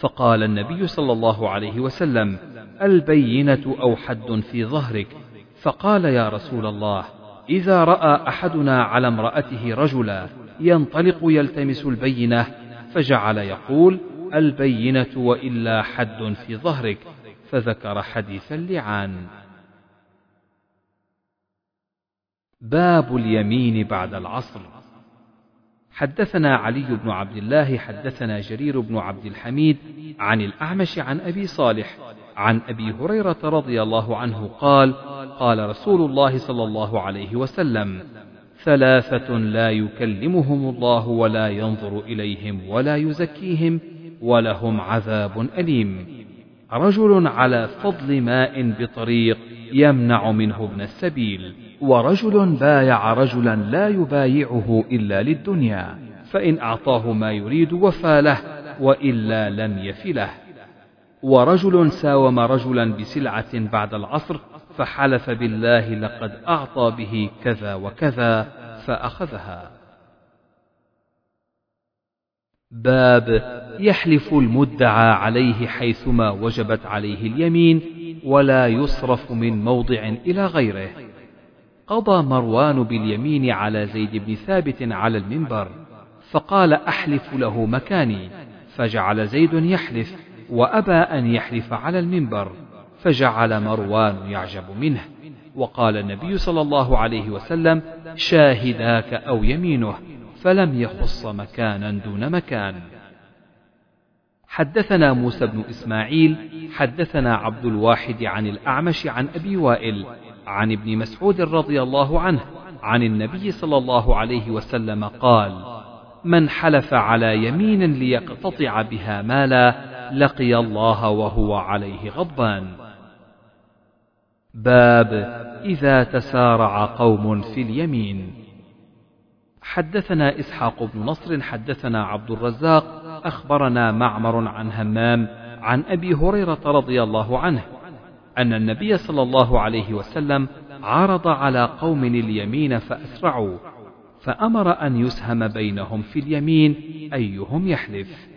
فقال النبي صلى الله عليه وسلم البينة أو حد في ظهرك. فقال يا رسول الله إذا رأى أحدنا على امرأته رجلا ينطلق يلتمس البينة فجعل يقول البينة وإلا حد في ظهرك. فذكر حديث اللعان. باب اليمين بعد العصر. حدثنا علي بن عبد الله حدثنا جرير بن عبد الحميد عن الأعمش عن أبي صالح عن أبي هريرة رضي الله عنه قال قال رسول الله صلى الله عليه وسلم ثلاثة لا يكلمهم الله ولا ينظر إليهم ولا يزكيهم ولهم عذاب أليم. رجل على فضل ماء بطريق يمنع منه ابن السبيل. ورجل بايع رجلا لا يبايعه إلا للدنيا فإن أعطاه ما يريد وفى له وإلا لم يف له. ورجل ساوم رجلا بسلعة بعد العصر فحلف بالله لقد أعطى به كذا وكذا فأخذها. باب يحلف المدعى عليه حيثما وجبت عليه اليمين ولا يصرف من موضع إلى غيره. قضى مروان باليمين على زيد بن ثابت على المنبر فقال أحلف له مكاني. فجعل زيد يحلف وأبى أن يحلف على المنبر فجعل مروان يعجب منه. وقال النبي صلى الله عليه وسلم شاهداك أو يمينه فلم يخص مكانا دون مكان. حدثنا موسى بن إسماعيل حدثنا عبد الواحد عن الأعمش عن أبي وائل عن ابن مسعود رضي الله عنه عن النبي صلى الله عليه وسلم قال من حلف على يمين ليقتطع بها مالا لقي الله وهو عليه غضبان. باب إذا تسارع قوم في اليمين. حدثنا إسحاق بن نصر حدثنا عبد الرزاق أخبرنا معمر عن همام عن أبي هريرة رضي الله عنه أن النبي صلى الله عليه وسلم عرض على قوم اليمين فأسرعوا فأمر أن يسهم بينهم في اليمين أيهم يحلف.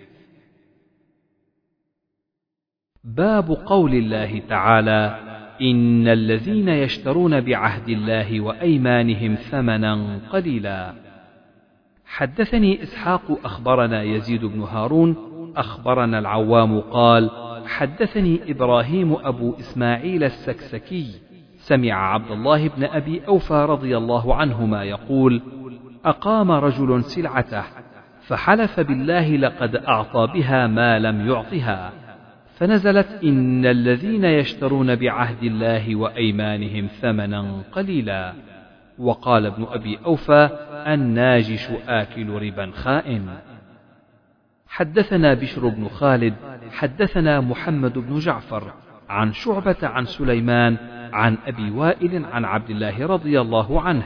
باب قول الله تعالى إن الذين يشترون بعهد الله وأيمانهم ثمنا قليلا. حدثني إسحاق أخبرنا يزيد بن هارون أخبرنا العوام قال حدثني إبراهيم أبو إسماعيل السكسكي سمع عبد الله بن أبي أوفى رضي الله عنهما يقول أقام رجل سلعته فحلف بالله لقد أعطى بها ما لم يعطها فنزلت إن الذين يشترون بعهد الله وأيمانهم ثمنا قليلا وقال ابن أبي أوفى الناجش آكل ربا خائن. حدثنا بشر بن خالد حدثنا محمد بن جعفر عن شعبة عن سليمان عن أبي وائل عن عبد الله رضي الله عنه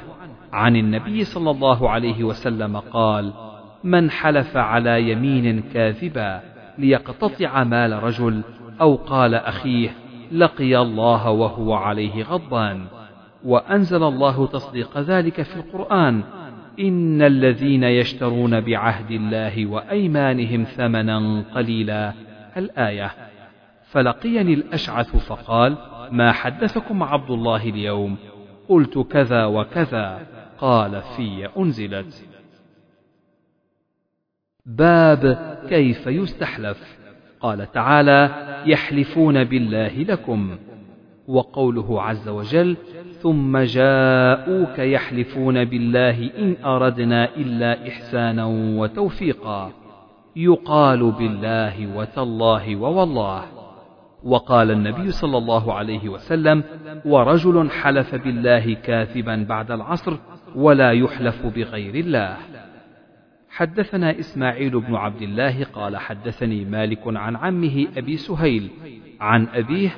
عن النبي صلى الله عليه وسلم قال من حلف على يمين كاذبا ليقتطع مال رجل أو قال أخيه لقي الله وهو عليه غضبان وأنزل الله تصديق ذلك في القرآن إن الذين يشترون بعهد الله وأيمانهم ثمنا قليلا. الآية فلقيني الأشعث فقال ما حدثكم عبد الله اليوم؟ قلت كذا وكذا. قال في أنزلت. باب كيف يستحلف. قال تعالى يحلفون بالله لكم. وقوله عز وجل ثم جاءوك يحلفون بالله إن أردنا إلا إحسانا وتوفيقا يقال بالله وتالله ووالله. وقال النبي صلى الله عليه وسلم ورجل حلف بالله كاذبا بعد العصر ولا يحلف بغير الله. حدثنا إسماعيل بن عبد الله قال حدثني مالك عن عمه أبي سهيل عن أبيه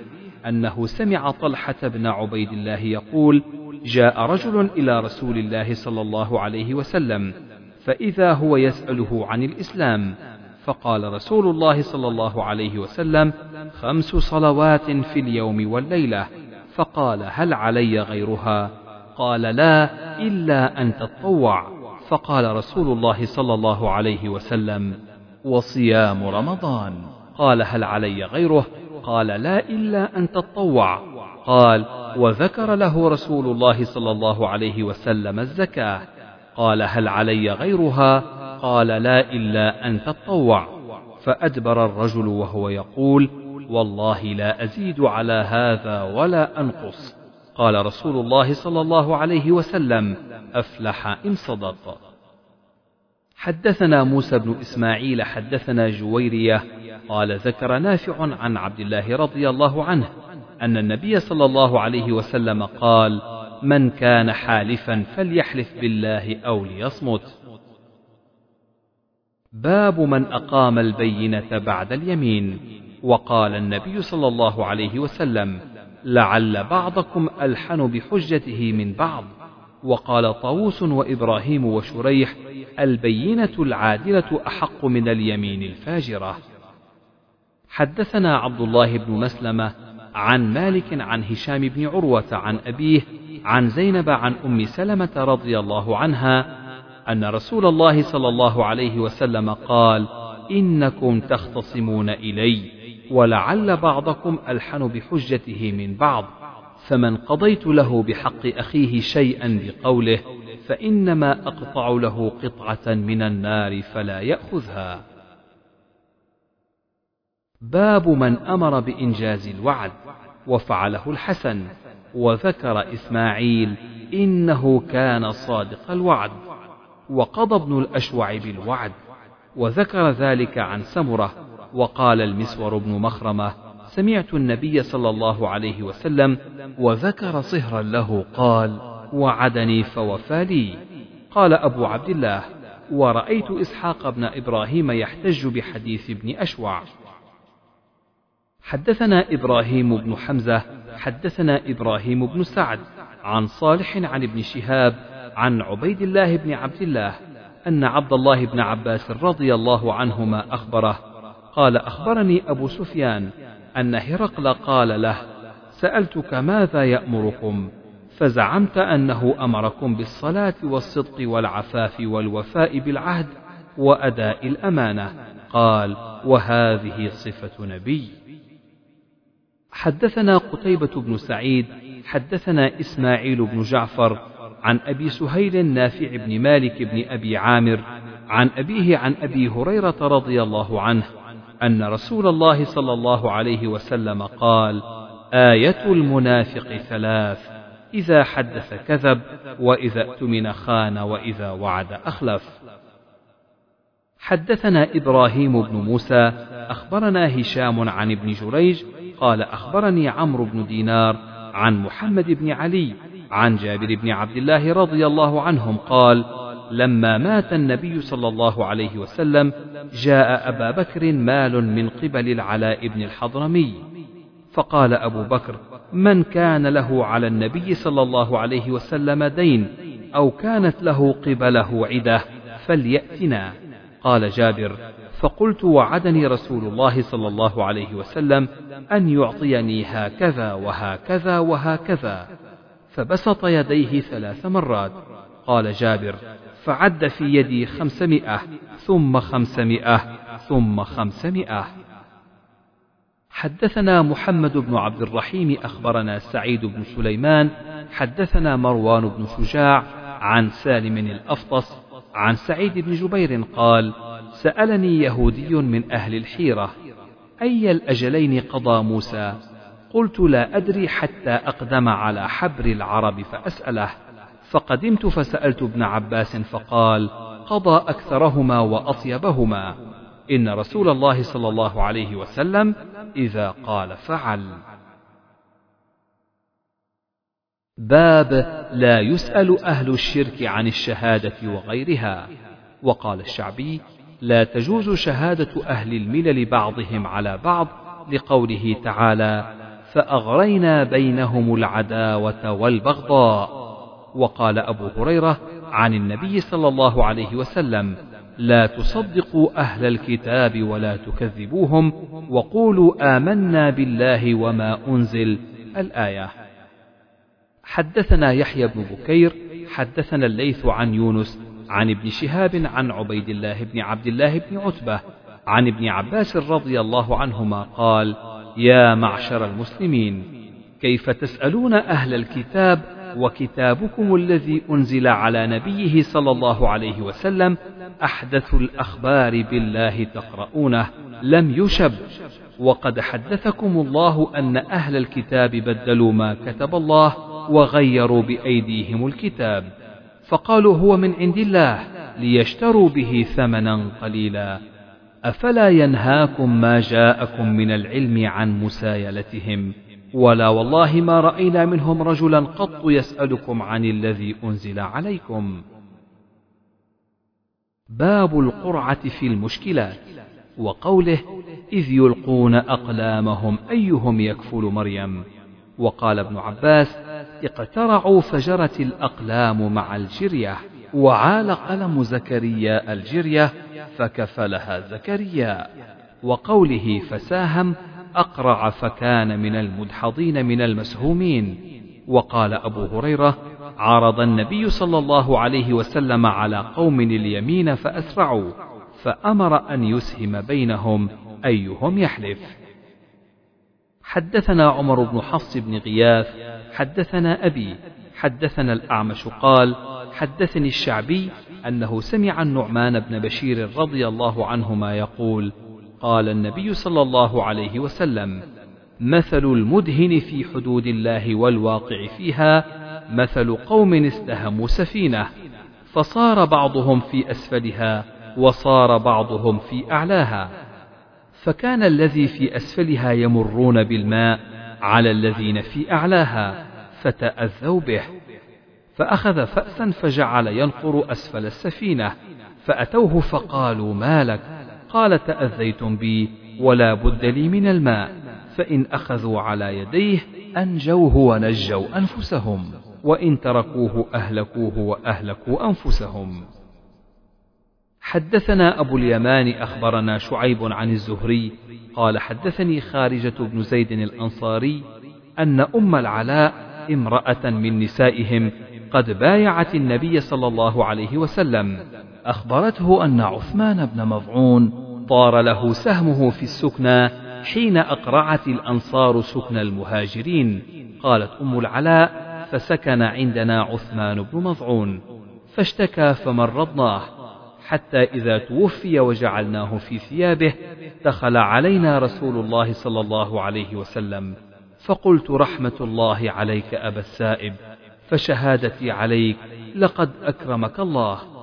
أنه سمع طلحة بن عبيد الله يقول جاء رجل إلى رسول الله صلى الله عليه وسلم فإذا هو يسأله عن الإسلام فقال رسول الله صلى الله عليه وسلم خمس صلوات في اليوم والليلة. فقال هل علي غيرها؟ قال لا إلا أن تطوع. فقال رسول الله صلى الله عليه وسلم وصيام رمضان. قال هل علي غيره؟ قال لا إلا أن تطوع. قال وذكر له رسول الله صلى الله عليه وسلم الزكاة. قال هل علي غيرها؟ قال لا إلا أن تطوع. فأدبر الرجل وهو يقول والله لا أزيد على هذا ولا أنقص. قال رسول الله صلى الله عليه وسلم أفلح إن صدق. حدثنا موسى بن إسماعيل حدثنا جويرية قال ذكر نافع عن عبد الله رضي الله عنه أن النبي صلى الله عليه وسلم قال من كان حالفا فليحلف بالله أو ليصمت. باب من أقام البينة بعد اليمين وقال النبي صلى الله عليه وسلم لعل بعضكم ألحن بحجته من بعض. وقال طاووس وإبراهيم وشريح البينة العادلة أحق من اليمين الفاجرة. حدثنا عبد الله بن مسلمة عن مالك عن هشام بن عروة عن أبيه عن زينب عن أم سلمة رضي الله عنها أن رسول الله صلى الله عليه وسلم قال إنكم تختصمون إلي ولعل بعضكم ألحن بحجته من بعض. فمن قضيت له بحق أخيه شيئا بقوله فإنما أقطع له قطعة من النار فلا يأخذها. باب من أمر بإنجاز الوعد وفعله الحسن وذكر إسماعيل إنه كان صادق الوعد وقضى ابن الأشوع بالوعد وذكر ذلك عن سمرة وقال المسور بن مخرمة سمعت النبي صلى الله عليه وسلم وذكر صهرا له قال وعدني فوفى لي. قال أبو عبد الله ورأيت إسحاق بن إبراهيم يحتج بحديث ابن أشوع. حدثنا إبراهيم بن حمزة حدثنا إبراهيم بن سعد عن صالح عن ابن شهاب عن عبيد الله بن عبد الله أن عبد الله بن عباس رضي الله عنهما أخبره قال أخبرني أبو سفيان أن هرقل قال له سألتك ماذا يأمركم؟ فزعمت أنه أمركم بالصلاة والصدق والعفاف والوفاء بالعهد وأداء الأمانة. قال وهذه صفة نبي. حدثنا قتيبة بن سعيد حدثنا إسماعيل بن جعفر عن أبي سهيل نافع بن مالك بن أبي عامر عن أبيه عن أبي هريرة رضي الله عنه أن رسول الله صلى الله عليه وسلم قال آية المنافق ثلاث إذا حدث كذب وإذا اؤتمن خان وإذا وعد أخلف. حدثنا إبراهيم بن موسى أخبرنا هشام عن ابن جريج قال أخبرني عمرو بن دينار عن محمد بن علي عن جابر بن عبد الله رضي الله عنهم قال لما مات النبي صلى الله عليه وسلم جاء أبا بكر مال من قبل العلاء بن الحضرمي. فقال أبو بكر من كان له على النبي صلى الله عليه وسلم دين أو كانت له قبله عدة فليأتنا. قال جابر فقلت وعدني رسول الله صلى الله عليه وسلم أن يعطيني هكذا وهكذا وهكذا. فبسط يديه ثلاث مرات. قال جابر فعد في يدي خمسمائة ثم خمسمائة ثم خمسمائة. حدثنا محمد بن عبد الرحيم أخبرنا سعيد بن سليمان حدثنا مروان بن شجاع عن سالم الأفطس عن سعيد بن جبير قال سألني يهودي من أهل الحيرة أي الأجلين قضى موسى؟ قلت لا أدري حتى أقدم على حبر العرب فأسأله. فقدمت فسألت ابن عباس فقال قضى أكثرهما وأطيبهما. إن رسول الله صلى الله عليه وسلم إذا قال فعل. باب لا يسأل أهل الشرك عن الشهادة وغيرها. وقال الشعبي لا تجوز شهادة أهل الملل بعضهم على بعض لقوله تعالى فأغرينا بينهم العداوة والبغضاء. وقال أبو هريرة عن النبي صلى الله عليه وسلم لا تصدقوا أهل الكتاب ولا تكذبوهم وقولوا آمنا بالله وما أنزل. الآية. حدثنا يحيى بن بكير حدثنا الليث عن يونس عن ابن شهاب عن عبيد الله بن عبد الله بن عتبة عن ابن عباس رضي الله عنهما قال يا معشر المسلمين كيف تسألون أهل الكتاب وكتابكم الذي أنزل على نبيه صلى الله عليه وسلم أحدث الأخبار بالله تقرؤونه لم يشب. وقد حدثكم الله أن أهل الكتاب بدلوا ما كتب الله وغيروا بأيديهم الكتاب. فقالوا هو من عند الله ليشتروا به ثمنا قليلا. أفلا ينهاكم ما جاءكم من العلم عن مسايلتهم؟ ولا والله ما رأينا منهم رجلا قط يسألكم عن الذي أنزل عليكم. باب القرعة في المشكلات وقوله إذ يلقون أقلامهم أيهم يكفل مريم. وقال ابن عباس اقترعوا فجرت الأقلام مع الجرية وعال قلم زكريا الجرية فكفلها زكريا. وقوله فساهم أقرع فكان من المدحضين من المسهومين. وقال أبو هريرة عرض النبي صلى الله عليه وسلم على قوم اليمين فأسرعوا فأمر أن يسهم بينهم أيهم يحلف. حدثنا عمر بن حفص بن غياث حدثنا أبي حدثنا الأعمش قال حدثني الشعبي أنه سمع النعمان بن بشير رضي الله عنهما يقول قال النبي صلى الله عليه وسلم مثل المدهن في حدود الله والواقع فيها مثل قوم استهموا سفينة فصار بعضهم في أسفلها وصار بعضهم في أعلاها. فكان الذي في أسفلها يمرون بالماء على الذين في أعلاها فتأذوا به. فأخذ فأسا فجعل ينقر أسفل السفينة فأتوه فقالوا ما لك؟ قال تأذيتم بي ولا بد لي من الماء فإن أخذوا على يديه أنجوه ونجوا أنفسهم وإن تركوه أهلكوه وأهلكوا أنفسهم. حدثنا أبو اليمان أخبرنا شعيب عن الزهري قال حدثني خارجة بن زيد الأنصاري أن أم العلاء امرأة من نسائهم قد بايعت النبي صلى الله عليه وسلم. أخبرته أن عثمان بن مضعون طار له سهمه في السكنى حين أقرعت الأنصار سكن المهاجرين. قالت أم العلاء فسكن عندنا عثمان بن مضعون فاشتكى فمرضناه. حتى إذا توفي وجعلناه في ثيابه دخل علينا رسول الله صلى الله عليه وسلم. فقلت رحمة الله عليك أبا السائب. فشهادتي عليك لقد أكرمك الله.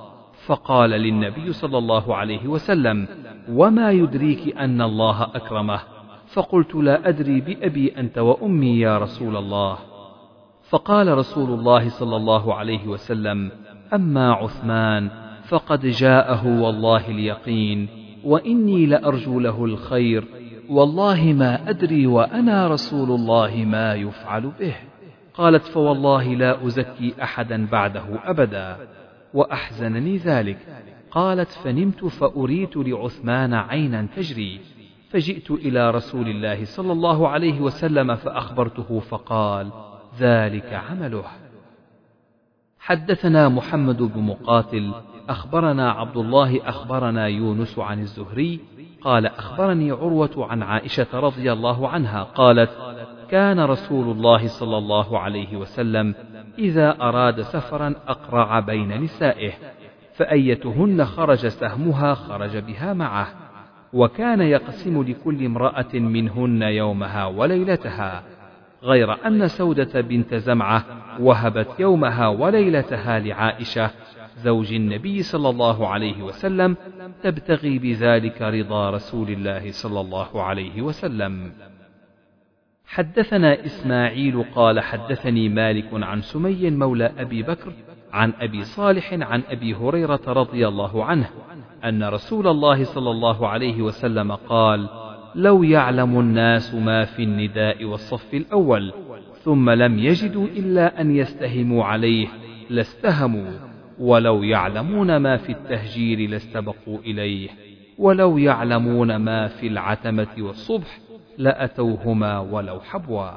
فقال للنبي صلى الله عليه وسلم وما يدريك أن الله أكرمه؟ فقلت لا أدري بأبي أنت وأمي يا رسول الله. فقال رسول الله صلى الله عليه وسلم أما عثمان فقد جاءه والله اليقين وإني لأرجو له الخير والله ما أدري وأنا رسول الله ما يفعل به. قالت فوالله لا أزكي أحدا بعده أبدا. وأحزنني ذلك. قالت فنمت فأريت لعثمان عينا تجري. فجئت إلى رسول الله صلى الله عليه وسلم فأخبرته فقال ذلك عمله. حدثنا محمد بن مقاتل أخبرنا عبد الله أخبرنا يونس عن الزهري. قال أخبرني عروة عن عائشة رضي الله عنها قالت كان رسول الله صلى الله عليه وسلم إذا أراد سفرا أقرع بين نسائه فأيتهن خرج سهمها خرج بها معه وكان يقسم لكل امرأة منهن يومها وليلتها غير أن سودة بنت زمعة وهبت يومها وليلتها لعائشة زوج النبي صلى الله عليه وسلم تبتغي بذلك رضا رسول الله صلى الله عليه وسلم. حدثنا إسماعيل قال حدثني مالك عن سمي مولى أبي بكر عن أبي صالح عن أبي هريرة رضي الله عنه أن رسول الله صلى الله عليه وسلم قال لو يعلم الناس ما في النداء والصف الأول ثم لم يجدوا إلا أن يستهموا عليه لاستهموا ولو يعلمون ما في التهجير لاستبقوا إليه ولو يعلمون ما في العتمة والصبح لأتوهما ولو حبوا.